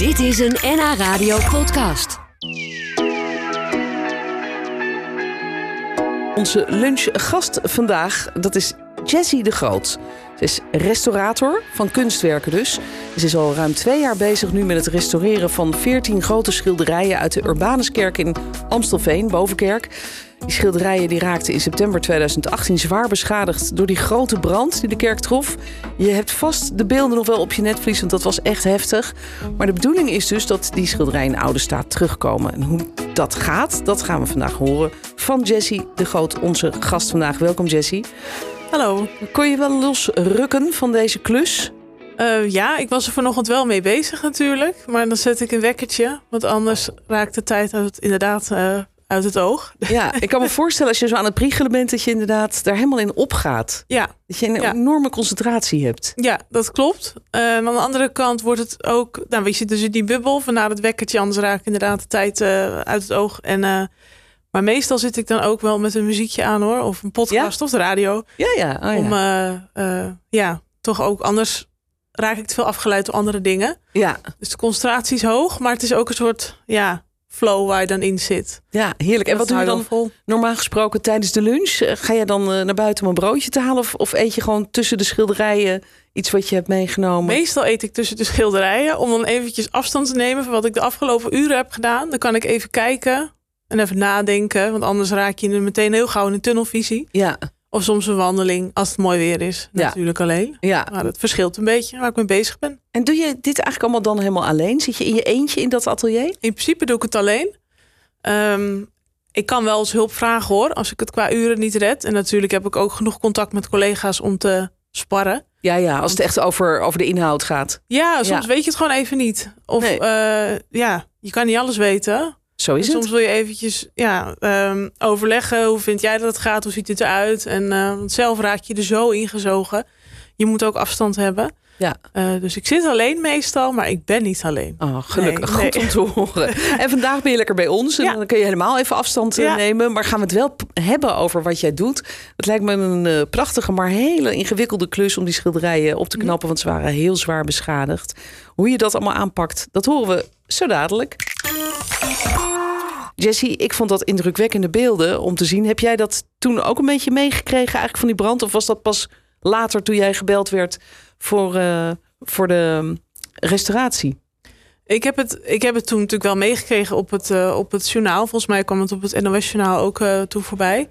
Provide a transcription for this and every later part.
Dit is een NH Radio podcast. Onze lunchgast vandaag, dat is Jessie de Groot. Ze is restaurator van kunstwerken dus. Ze is al ruim twee jaar bezig nu met het restaureren van 14 grote schilderijen uit de Urbanuskerk in Amstelveen, Bovenkerk. Die schilderijen die raakten in september 2018 zwaar beschadigd door die grote brand die de kerk trof. Je hebt vast de beelden nog wel op je netvlies, want dat was echt heftig. Maar de bedoeling is dus dat die schilderijen in oude staat terugkomen. En hoe dat gaat, dat gaan we vandaag horen van Jessie de Groot, onze gast vandaag. Welkom Jessie. Hallo. Kon je wel losrukken van deze klus? Uh, ja, ik was er vanochtend wel mee bezig natuurlijk. Maar dan zet ik een wekkertje. Want anders raakt de tijd uit, inderdaad uh, uit het oog. Ja, ik kan me voorstellen als je zo aan het priegelen bent... dat je inderdaad daar helemaal in opgaat. Ja. Dat je een Ja. enorme concentratie hebt. Ja, dat klopt. Uh, aan de andere kant wordt het ook... Nou, je zit dus in die bubbel. Vandaar het wekkertje. Anders raakt inderdaad de tijd uh, uit het oog. En, uh, maar meestal zit ik dan ook wel met een muziekje aan hoor. Of een podcast of de radio. Ja, ja. Oh, ja. Om uh, ja, toch ook anders raak ik te veel afgeleid door andere dingen. ja. Dus de concentratie is hoog. Maar het is ook een soort ja, flow waar je dan in zit. Ja, heerlijk. En wat doe je dan vol. normaal gesproken tijdens de lunch? Eh, Ga je dan eh, naar buiten om een broodje te halen? Of, of eet je gewoon tussen de schilderijen iets wat je hebt meegenomen? Meestal eet ik tussen de schilderijen om dan eventjes afstand te nemen van wat ik de afgelopen uren heb gedaan. Dan kan ik even kijken en even nadenken, want anders raak je meteen heel gauw in een tunnelvisie. Ja, Of soms een wandeling als het mooi weer is, Ja. natuurlijk alleen. ja. Maar het verschilt een beetje waar ik mee bezig ben. En doe je dit eigenlijk allemaal dan helemaal alleen? Zit je in je eentje in dat atelier? In principe doe ik het alleen. Ehm, ik kan wel eens hulp vragen hoor, als ik het qua uren niet red. En natuurlijk heb ik ook genoeg contact met collega's om te sparren. Ja, ja. Als het echt over, over de inhoud gaat. Ja, soms Ja. weet je het gewoon even niet. Of Nee. eh, ja, je kan niet alles weten. Zo is En soms wil je eventjes ja, ehm, overleggen. Hoe vind jij dat het gaat? Hoe ziet het eruit? En eh, want zelf raak je er zo ingezogen. Je moet ook afstand hebben. Ja. Eh, dus ik zit alleen meestal, maar ik ben niet alleen. Oh, gelukkig. Nee, Goed nee. om te horen. En vandaag ben je lekker bij ons. En Ja. dan kun je helemaal even afstand eh, Ja. nemen. Maar gaan we het wel hebben over wat jij doet. Het lijkt me een prachtige, maar hele ingewikkelde klus... om die schilderijen op te Mhm. knappen. Want ze waren heel zwaar beschadigd. Hoe je dat allemaal aanpakt, dat horen we zo dadelijk. Jessie, ik vond dat indrukwekkende beelden om te zien. Heb jij dat toen ook een beetje meegekregen eigenlijk van die brand? Of was dat pas later toen jij gebeld werd voor, eh, voor de mm, restauratie? Ik heb, het, ik heb het toen natuurlijk wel meegekregen op het, eh, op het journaal. Volgens mij kwam het op het NOS-journaal ook eh, toen voorbij.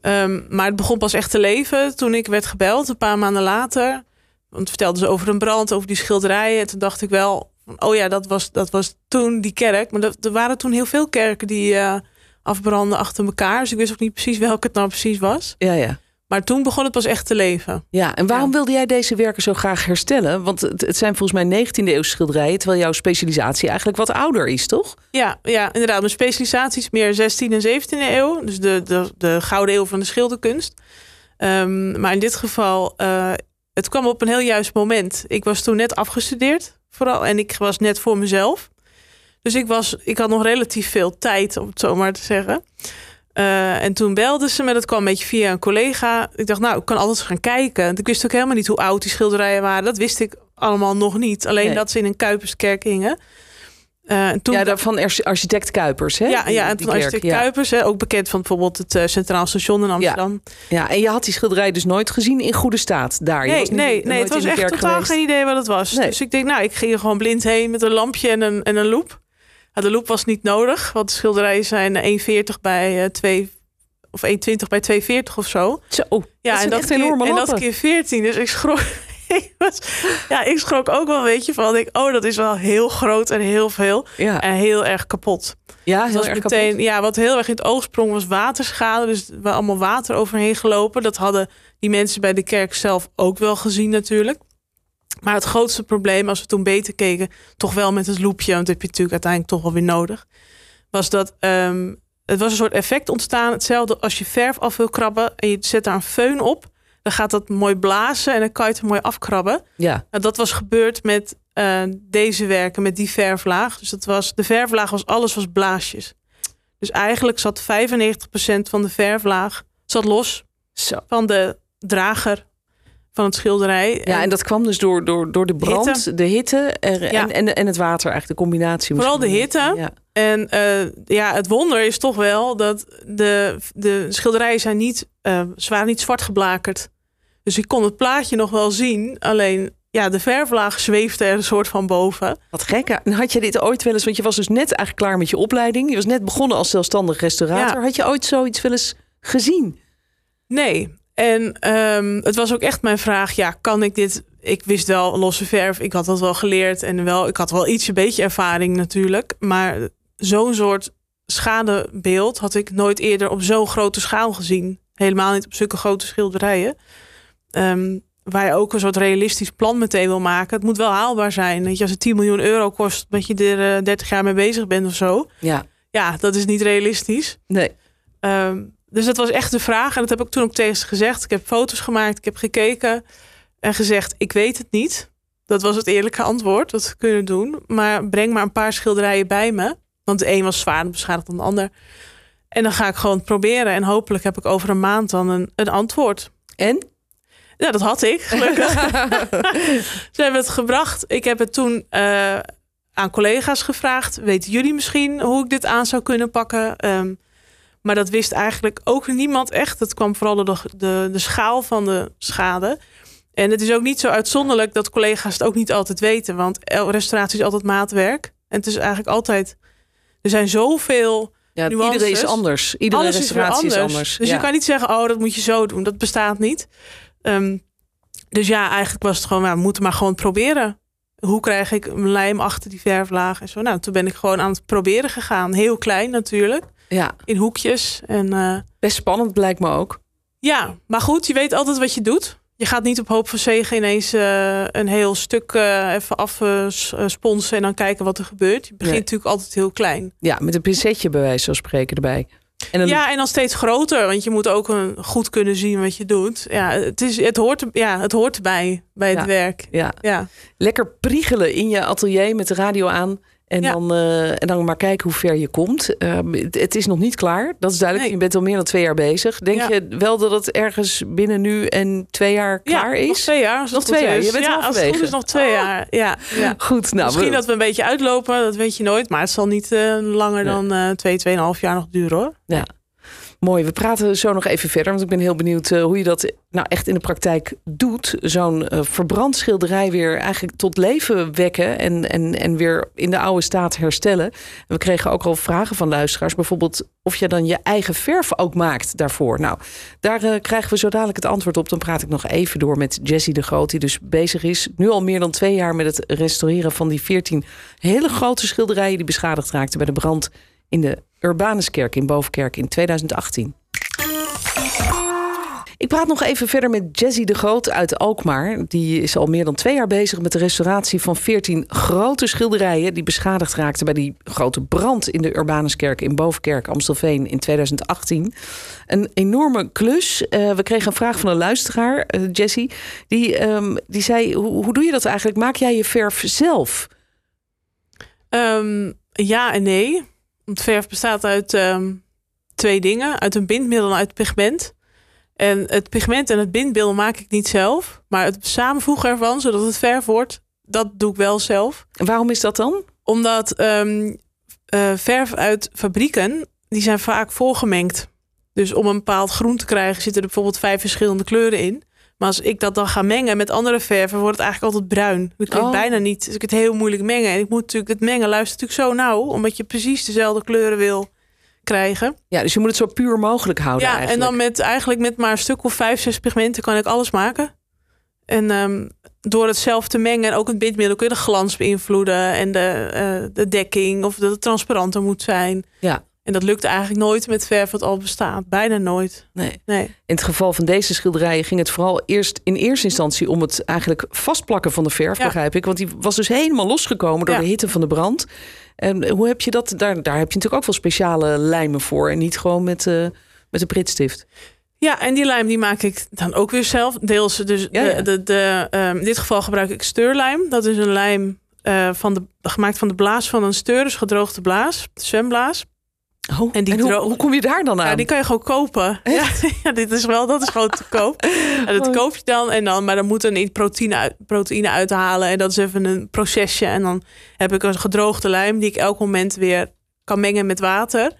Ehm, maar het begon pas echt te leven toen ik werd gebeld, een paar maanden later. Want vertelden ze over een brand, over die schilderijen. En toen dacht ik wel, oh ja, dat was, dat was toen die kerk. Maar dat, er waren toen heel veel kerken die eh, afbranden achter elkaar. Dus ik wist ook niet precies welke het nou precies was. Ja, ja. Maar toen begon het pas echt te leven. Ja, en waarom Ja. wilde jij deze werken zo graag herstellen? Want het, het zijn volgens mij 19e eeuwse schilderijen, terwijl jouw specialisatie eigenlijk wat ouder is, toch? Ja, ja, inderdaad. Mijn specialisatie is meer 16e en 17e eeuw. Dus de, de, de gouden eeuw van de schilderkunst. Ehm, maar in dit geval, eh, het kwam op een heel juist moment. Ik was toen net afgestudeerd, vooral. En ik was net voor mezelf. Dus ik, was, ik had nog relatief veel tijd, om het zo maar te zeggen. Eh, en toen belde ze me, dat kwam een beetje via een collega. Ik dacht, nou, ik kan altijd gaan kijken. Want ik wist ook helemaal niet hoe oud die schilderijen waren. Dat wist ik allemaal nog niet. Alleen Nee. dat ze in een Kuiperskerk hingen. Eh, toen Ja, van arch- architect Kuipers, hè? ja, ja, en van architect ja. Kuipers, hè, ook bekend van bijvoorbeeld het eh, Centraal Station in Amsterdam. Ja, en je had die schilderij dus nooit gezien in goede staat daar. Nee, niet- nee, nee, het was echt totaal geweest. geen idee wat het was. Nee. Dus ik denk, nou, ik ging er gewoon blind heen met een lampje en een, en een loep. Ja, de loep was niet nodig, want de schilderijen zijn 1,40 bij eh 2 of 1,20 bij 2,40 of zo. Zo, Ja, dat en dat, keer, enorme en dat keer 14. Dus ik schrok. Ik was, ja, ik schrok ook wel een beetje van. Ik, oh, dat is wel heel groot en heel veel. Ja, En heel erg kapot. ja heel erg meteen, kapot. ja, wat heel erg in het oog sprong was waterschade. Dus was allemaal water overheen gelopen. Dat hadden die mensen bij de kerk zelf ook wel gezien natuurlijk. Maar het grootste probleem, als we toen beter keken, toch wel met het loepje, want dat heb je natuurlijk uiteindelijk toch wel weer nodig, was dat ehm, het was een soort effect ontstaan. Hetzelfde als je verf af wil krabben en je zet daar een föhn op, dan gaat dat mooi blazen en dan kan je het mooi afkrabben. Ja, dat was gebeurd met eh, deze werken, met die verflaag. Dus dat was, de verflaag was alles was blaasjes. Dus eigenlijk zat 95% van de verflaag zat los zo. van de drager van het schilderij. Ja, en dat kwam dus door, door, door de brand, Hitte. de hitte er, Ja. en, en, en het water, eigenlijk de combinatie. Vooral de hitte. Ja. En eh, ja, het wonder is toch wel dat de, de schilderijen zijn niet, eh, ze waren niet zwart geblakerd. Dus ik kon het plaatje nog wel zien. Alleen ja, de verflaag zweefde er een soort van boven. Wat gek. hè? En had je dit ooit wel eens, want je was dus net eigenlijk klaar met je opleiding. Je was net begonnen als zelfstandig restaurator. Ja. Had je ooit zoiets wel eens gezien? Nee. En ehm, het was ook echt mijn vraag: ja, kan ik dit? Ik wist wel losse verf, ik had dat wel geleerd en wel, ik had wel iets een beetje ervaring natuurlijk, maar zo'n soort schadebeeld had ik nooit eerder op zo'n grote schaal gezien. Helemaal niet op zulke grote schilderijen. Ehm, waar je ook een soort realistisch plan meteen wil maken. Het moet wel haalbaar zijn. Weet je, als het 10 miljoen euro kost, dat je er eh, 30 jaar mee bezig bent of zo. Ja. Ja, dat is niet realistisch. Nee. Ehm, dus dat was echt de vraag. En dat heb ik toen ook tegen ze gezegd. Ik heb foto's gemaakt, ik heb gekeken en gezegd: Ik weet het niet. Dat was het eerlijke antwoord dat we kunnen doen. Maar breng maar een paar schilderijen bij me. Want de een was zwaarder beschadigd dan de ander. En dan ga ik gewoon proberen. En hopelijk heb ik over een maand dan een, een antwoord. En? Ja, dat had ik, gelukkig. Ze hebben het gebracht. Ik heb het toen eh, aan collega's gevraagd. Weten jullie misschien hoe ik dit aan zou kunnen pakken? Ehm, maar dat wist eigenlijk ook niemand echt. Het kwam vooral door de, de, de schaal van de schade. En het is ook niet zo uitzonderlijk dat collega's het ook niet altijd weten. Want restauratie is altijd maatwerk. En het is eigenlijk altijd... Er zijn zoveel Ja, iedereen is anders. Iedere alles is restauratie anders. is anders. Dus ja. je kan niet zeggen, oh, dat moet je zo doen. Dat bestaat niet. Ehm, dus ja, eigenlijk was het gewoon, nou, we moeten maar gewoon proberen. Hoe krijg ik een lijm achter die verflaag en zo. Nou, toen ben ik gewoon aan het proberen gegaan. Heel klein natuurlijk, ja, in hoekjes. En eh, best spannend blijkt me ook. ja, maar goed, je weet altijd wat je doet. Je gaat niet op hoop van zegen ineens eh, een heel stuk eh, even afsponsen en dan kijken wat er gebeurt. Je begint Nee. natuurlijk altijd heel klein. Ja, met een pincetje bij wijze van spreken erbij. En dan, Ja, en dan steeds groter, want je moet ook een, goed kunnen zien wat je doet. Ja, het, is, het, hoort, ja, het hoort erbij bij het Ja. werk. ja, Ja. lekker priegelen in je atelier met de radio aan. En, Ja. dan, eh, en dan maar kijken hoe ver je komt. Ehm, het, het is nog niet klaar. Dat is duidelijk. Nee. Je bent al meer dan twee jaar bezig. Denk Ja. je wel dat het ergens binnen nu en twee jaar klaar ja, nog is? twee jaar. Nog twee jaar, is. je bent ja, als het goed is nog twee Oh. jaar. Ja, ja. Goed, nou, Misschien we- dat we een beetje uitlopen, dat weet je nooit. Maar het zal niet eh, langer Nee. dan eh twee, tweeënhalf jaar nog duren hoor. Mooi, we praten zo nog even verder. Want ik ben heel benieuwd eh, hoe je dat nou echt in de praktijk doet. Zo'n eh, verbrand schilderij weer eigenlijk tot leven wekken. En, en, en weer in de oude staat herstellen. En we kregen ook al vragen van luisteraars. Bijvoorbeeld of je dan je eigen verf ook maakt daarvoor. Nou, daar eh, krijgen we zo dadelijk het antwoord op. Dan praat ik nog even door met Jessie de Groot. Die dus bezig is nu al meer dan twee jaar met het restaureren van die 14 hele grote schilderijen. Die beschadigd raakten bij de brand in de Urbanuskerk in Bovenkerk in 2018. Ik praat nog even verder met Jessie de Groot uit Alkmaar. Die is al meer dan twee jaar bezig met de restauratie van 14 grote schilderijen... die beschadigd raakten bij die grote brand in de Urbanuskerk in Bovenkerk, Amstelveen in 2018. Een enorme klus. Eh, we kregen een vraag van een luisteraar, Jessie. Die, ehm, die zei, hoe, hoe doe je dat eigenlijk? Maak jij je verf zelf? Ehm, ja en nee. Want verf bestaat uit ehm, twee dingen. Uit een bindmiddel en uit pigment. En het pigment en het bindmiddel maak ik niet zelf. Maar het samenvoegen ervan, zodat het verf wordt, dat doe ik wel zelf. En waarom is dat dan? Omdat ehm, eh, verf uit fabrieken, die zijn vaak voorgemengd. Dus om een bepaald groen te krijgen zitten er bijvoorbeeld vijf verschillende kleuren in. Maar als ik dat dan ga mengen met andere verven, wordt het eigenlijk altijd bruin. Dat je Oh. bijna niet. Dus ik het heel moeilijk mengen. En ik moet natuurlijk het mengen luistert natuurlijk zo nauw, omdat je precies dezelfde kleuren wil krijgen. Ja, dus je moet het zo puur mogelijk houden ja, eigenlijk. en dan met eigenlijk met maar een stuk of vijf, zes pigmenten kan ik alles maken. En ehm, door het zelf te mengen en ook het bindmiddel kun je de glans beïnvloeden en de, eh, de dekking of dat het transparanter moet zijn. Ja. En dat lukt eigenlijk nooit met verf wat al bestaat. Bijna nooit. Nee. Nee. In het geval van deze schilderijen ging het vooral eerst in eerste instantie om het eigenlijk vastplakken van de verf, Ja. begrijp ik. Want die was dus helemaal losgekomen door Ja. de hitte van de brand. En hoe heb je dat? Daar, daar heb je natuurlijk ook wel speciale lijmen voor. En niet gewoon met, eh met een pritstift. Ja, en die lijm die maak ik dan ook weer zelf. Deels dus Ja, de, de, de, ehm, in dit geval gebruik ik steurlijm. Dat is een lijm eh, van de, gemaakt van de blaas van een steur, dus gedroogde blaas, zwemblaas. Oh, en, die hoe, hoe, kom je daar dan aan? Ja, die kan je gewoon kopen. Ja, ja, dit is wel, dat is gewoon te koop. En dat koop je dan. En dan maar dan moet er niet proteïne, uit, proteïne uithalen. En dat is even een procesje. En dan heb ik een gedroogde lijm die ik elk moment weer kan mengen met water.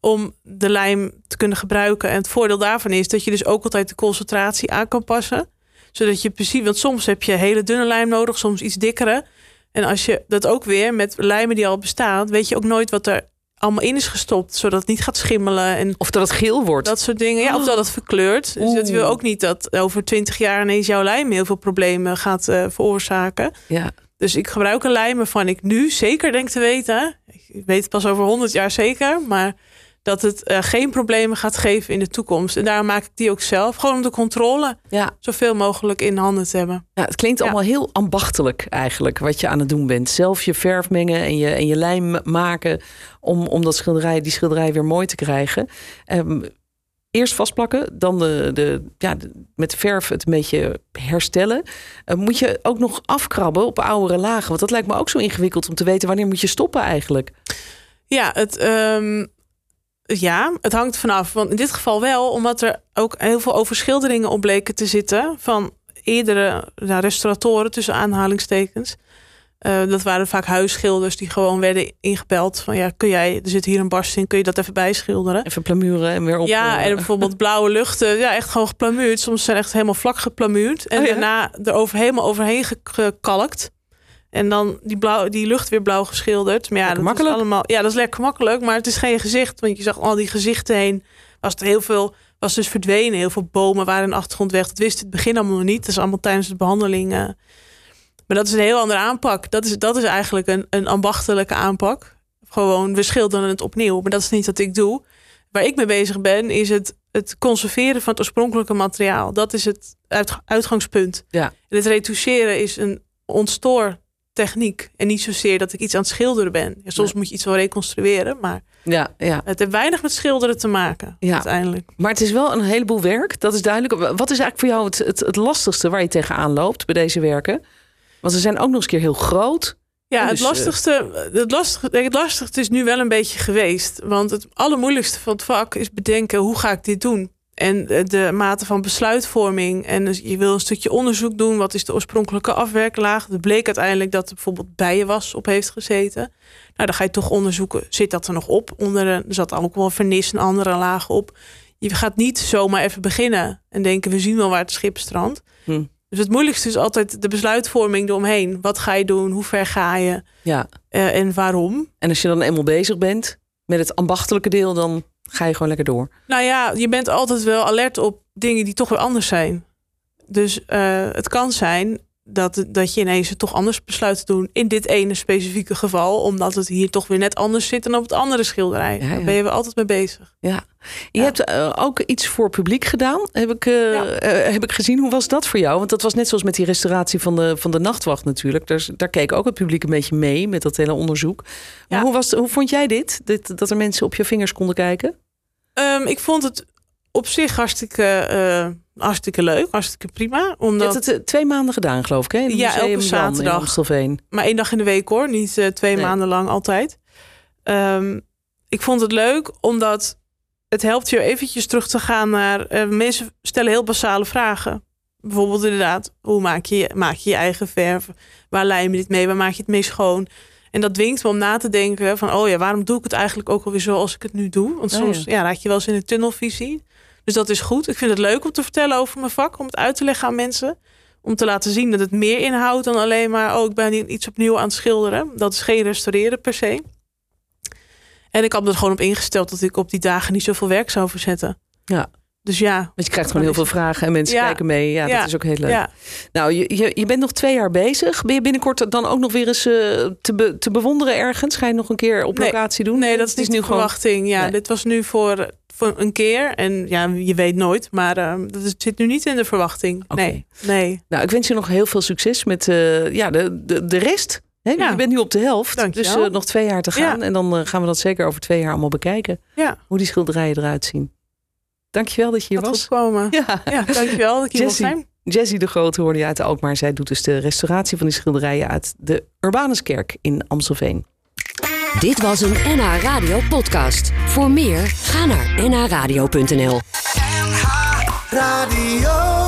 Om de lijm te kunnen gebruiken. En het voordeel daarvan is dat je dus ook altijd de concentratie aan kan passen. Zodat je precies, want soms heb je hele dunne lijm nodig, soms iets dikkere. En als je dat ook weer met lijmen die al bestaan, weet je ook nooit wat er allemaal in is gestopt, zodat het niet gaat schimmelen. En of dat het geel wordt. Dat soort dingen. Ja, of dat het verkleurt. Dus dat wil ook niet dat over twintig jaar ineens jouw lijm heel veel problemen gaat uh, veroorzaken. Ja. Dus ik gebruik een lijm waarvan ik nu zeker denk te weten. Ik weet het pas over 100 jaar zeker, maar dat het uh, geen problemen gaat geven in de toekomst. En daarom maak ik die ook zelf. Gewoon om de controle ja. zoveel mogelijk in handen te hebben. Ja, het klinkt allemaal heel ambachtelijk eigenlijk wat je aan het doen bent. Zelf je verf mengen en je, en je lijm maken om, om dat schilderij, die schilderij weer mooi te krijgen. Um, eerst vastplakken, dan de, de, ja, met verf het een beetje herstellen. Uh, moet je ook nog afkrabben op oudere lagen? Want dat lijkt me ook zo ingewikkeld om te weten wanneer moet je stoppen eigenlijk. Ja, het, um, ja, het hangt vanaf. Want in dit geval wel, omdat er ook heel veel overschilderingen op bleken te zitten van eerdere nou, restauratoren tussen aanhalingstekens. Uh, dat waren vaak huisschilders die gewoon werden ingebeld van ja, kun jij, er zit hier een barst in, kun je dat even bijschilderen? Even plamuren en weer op. Ja, en bijvoorbeeld blauwe luchten, ja, echt gewoon geplamuurd. Soms zijn echt helemaal vlak geplamuurd en oh daarna er over, helemaal overheen gekalkt. En dan die, blauw, die lucht weer blauw geschilderd. Maar ja, dat is allemaal. Ja, dat is lekker makkelijk. Maar het is geen gezicht. Want je zag al die gezichten heen. Was er heel veel. Was dus verdwenen. Heel veel bomen waren in de achtergrond weg. Dat wist het begin allemaal nog niet. Dat is allemaal tijdens de behandeling. maar dat is een heel andere aanpak. Dat is, dat is eigenlijk een, een ambachtelijke aanpak. Gewoon, we schilderen het opnieuw. Maar dat is niet wat ik doe. Waar ik mee bezig ben, is het, het conserveren van het oorspronkelijke materiaal. Dat is het uitgangspunt. Ja. En het retoucheren is een ontstoor techniek. En niet zozeer dat ik iets aan het schilderen ben. Soms moet je iets wel reconstrueren, maar ja, ja. het heeft weinig met schilderen te maken ja. uiteindelijk. Maar het is wel een heleboel werk, dat is duidelijk. Wat is eigenlijk voor jou het, het, het lastigste waar je tegenaan loopt bij deze werken? Want ze zijn ook nog eens keer heel groot. Ja, het, dus, lastigste, het, lastigste, het lastigste is nu wel een beetje geweest. Want het allermoeilijkste van het vak is bedenken hoe ga ik dit doen? En de mate van besluitvorming. En dus je wil een stukje onderzoek doen. Wat is de oorspronkelijke afwerklaag? Het bleek uiteindelijk dat er bijvoorbeeld bijenwas op heeft gezeten. Nou, dan ga je toch onderzoeken. Zit dat er nog op? Onder er zat ook wel vernis en andere lagen op. Je gaat niet zomaar even beginnen en denken... we zien wel waar het schip strandt. Hm. Dus het moeilijkste is altijd de besluitvorming eromheen. Wat ga je doen? Hoe ver ga je? Ja. Uh, en waarom? En als je dan eenmaal bezig bent met het ambachtelijke deel... dan ga je gewoon lekker door. Nou ja, je bent altijd wel alert op dingen die toch weer anders zijn. Dus uh, het kan zijn dat, dat je ineens het toch anders besluit te doen in dit ene specifieke geval, omdat het hier toch weer net anders zit dan op het andere schilderij. Ja, Daar ben je wel altijd mee bezig. Ja, je hebt uh, ook iets voor publiek gedaan, heb ik, uh, heb ik gezien. Hoe was dat voor jou? Want dat was net zoals met die restauratie van de, van de nachtwacht natuurlijk. Daar, daar keek ook het publiek een beetje mee met dat hele onderzoek. Maar hoe, was, hoe vond jij dit? dit? Dat er mensen op je vingers konden kijken? Um, ik vond het op zich hartstikke, uh, hartstikke leuk, hartstikke prima. Omdat... Je hebt het uh, twee maanden gedaan, geloof ik, hè? In ja, elke zaterdag. Maar één dag in de week, hoor. Niet uh, twee nee. maanden lang altijd. Um, ik vond het leuk, omdat het helpt je eventjes terug te gaan naar... mensen stellen heel basale vragen. Bijvoorbeeld inderdaad, hoe maak je, maak je je eigen verf? Waar lijm je dit mee? Waar maak je het mee schoon? En dat dwingt me om na te denken van, oh ja, waarom doe ik het eigenlijk ook alweer zoals ik het nu doe? Want soms oh ja. ja. raak je wel eens in een tunnelvisie. Dus dat is goed. Ik vind het leuk om te vertellen over mijn vak, om het uit te leggen aan mensen. Om te laten zien dat het meer inhoudt dan alleen maar, oh, ik ben iets opnieuw aan het schilderen. Dat is geen restaureren per se. En ik had er gewoon op ingesteld dat ik op die dagen niet zoveel werk zou verzetten. Ja. Dus ja. Want je krijgt gewoon heel veel vragen en mensen kijken mee. Ja, dat is ook heel leuk. Nou, je, je, je, bent nog twee jaar bezig. Ben je binnenkort dan ook nog weer eens uh, te, be, te bewonderen ergens? Ga je nog een keer op locatie doen? Nee, dat is, niet nu verwachting. Ja, nee. dit was nu voor, voor een keer. En ja, je weet nooit. Maar uh, dat zit nu niet in de verwachting. Okay. Nee, nee. Nou, ik wens je nog heel veel succes met uh, ja, de, de, de rest. He, ja. Je bent nu op de helft, Dank dus nog twee jaar te gaan. Ja. En dan gaan we dat zeker over twee jaar allemaal bekijken. Ja. Hoe die schilderijen eruit zien. Dankjewel dat je hier dat was. Komen. Ja. ja, dankjewel dat ik hier Jessie, zijn. Jessie de Groot hoorde je uit Alkmaar. Zij doet dus de restauratie van die schilderijen uit de Urbanuskerk in Amstelveen. Dit was een NH Radio podcast. Voor meer, ga naar nhradio.nl. NH Radio.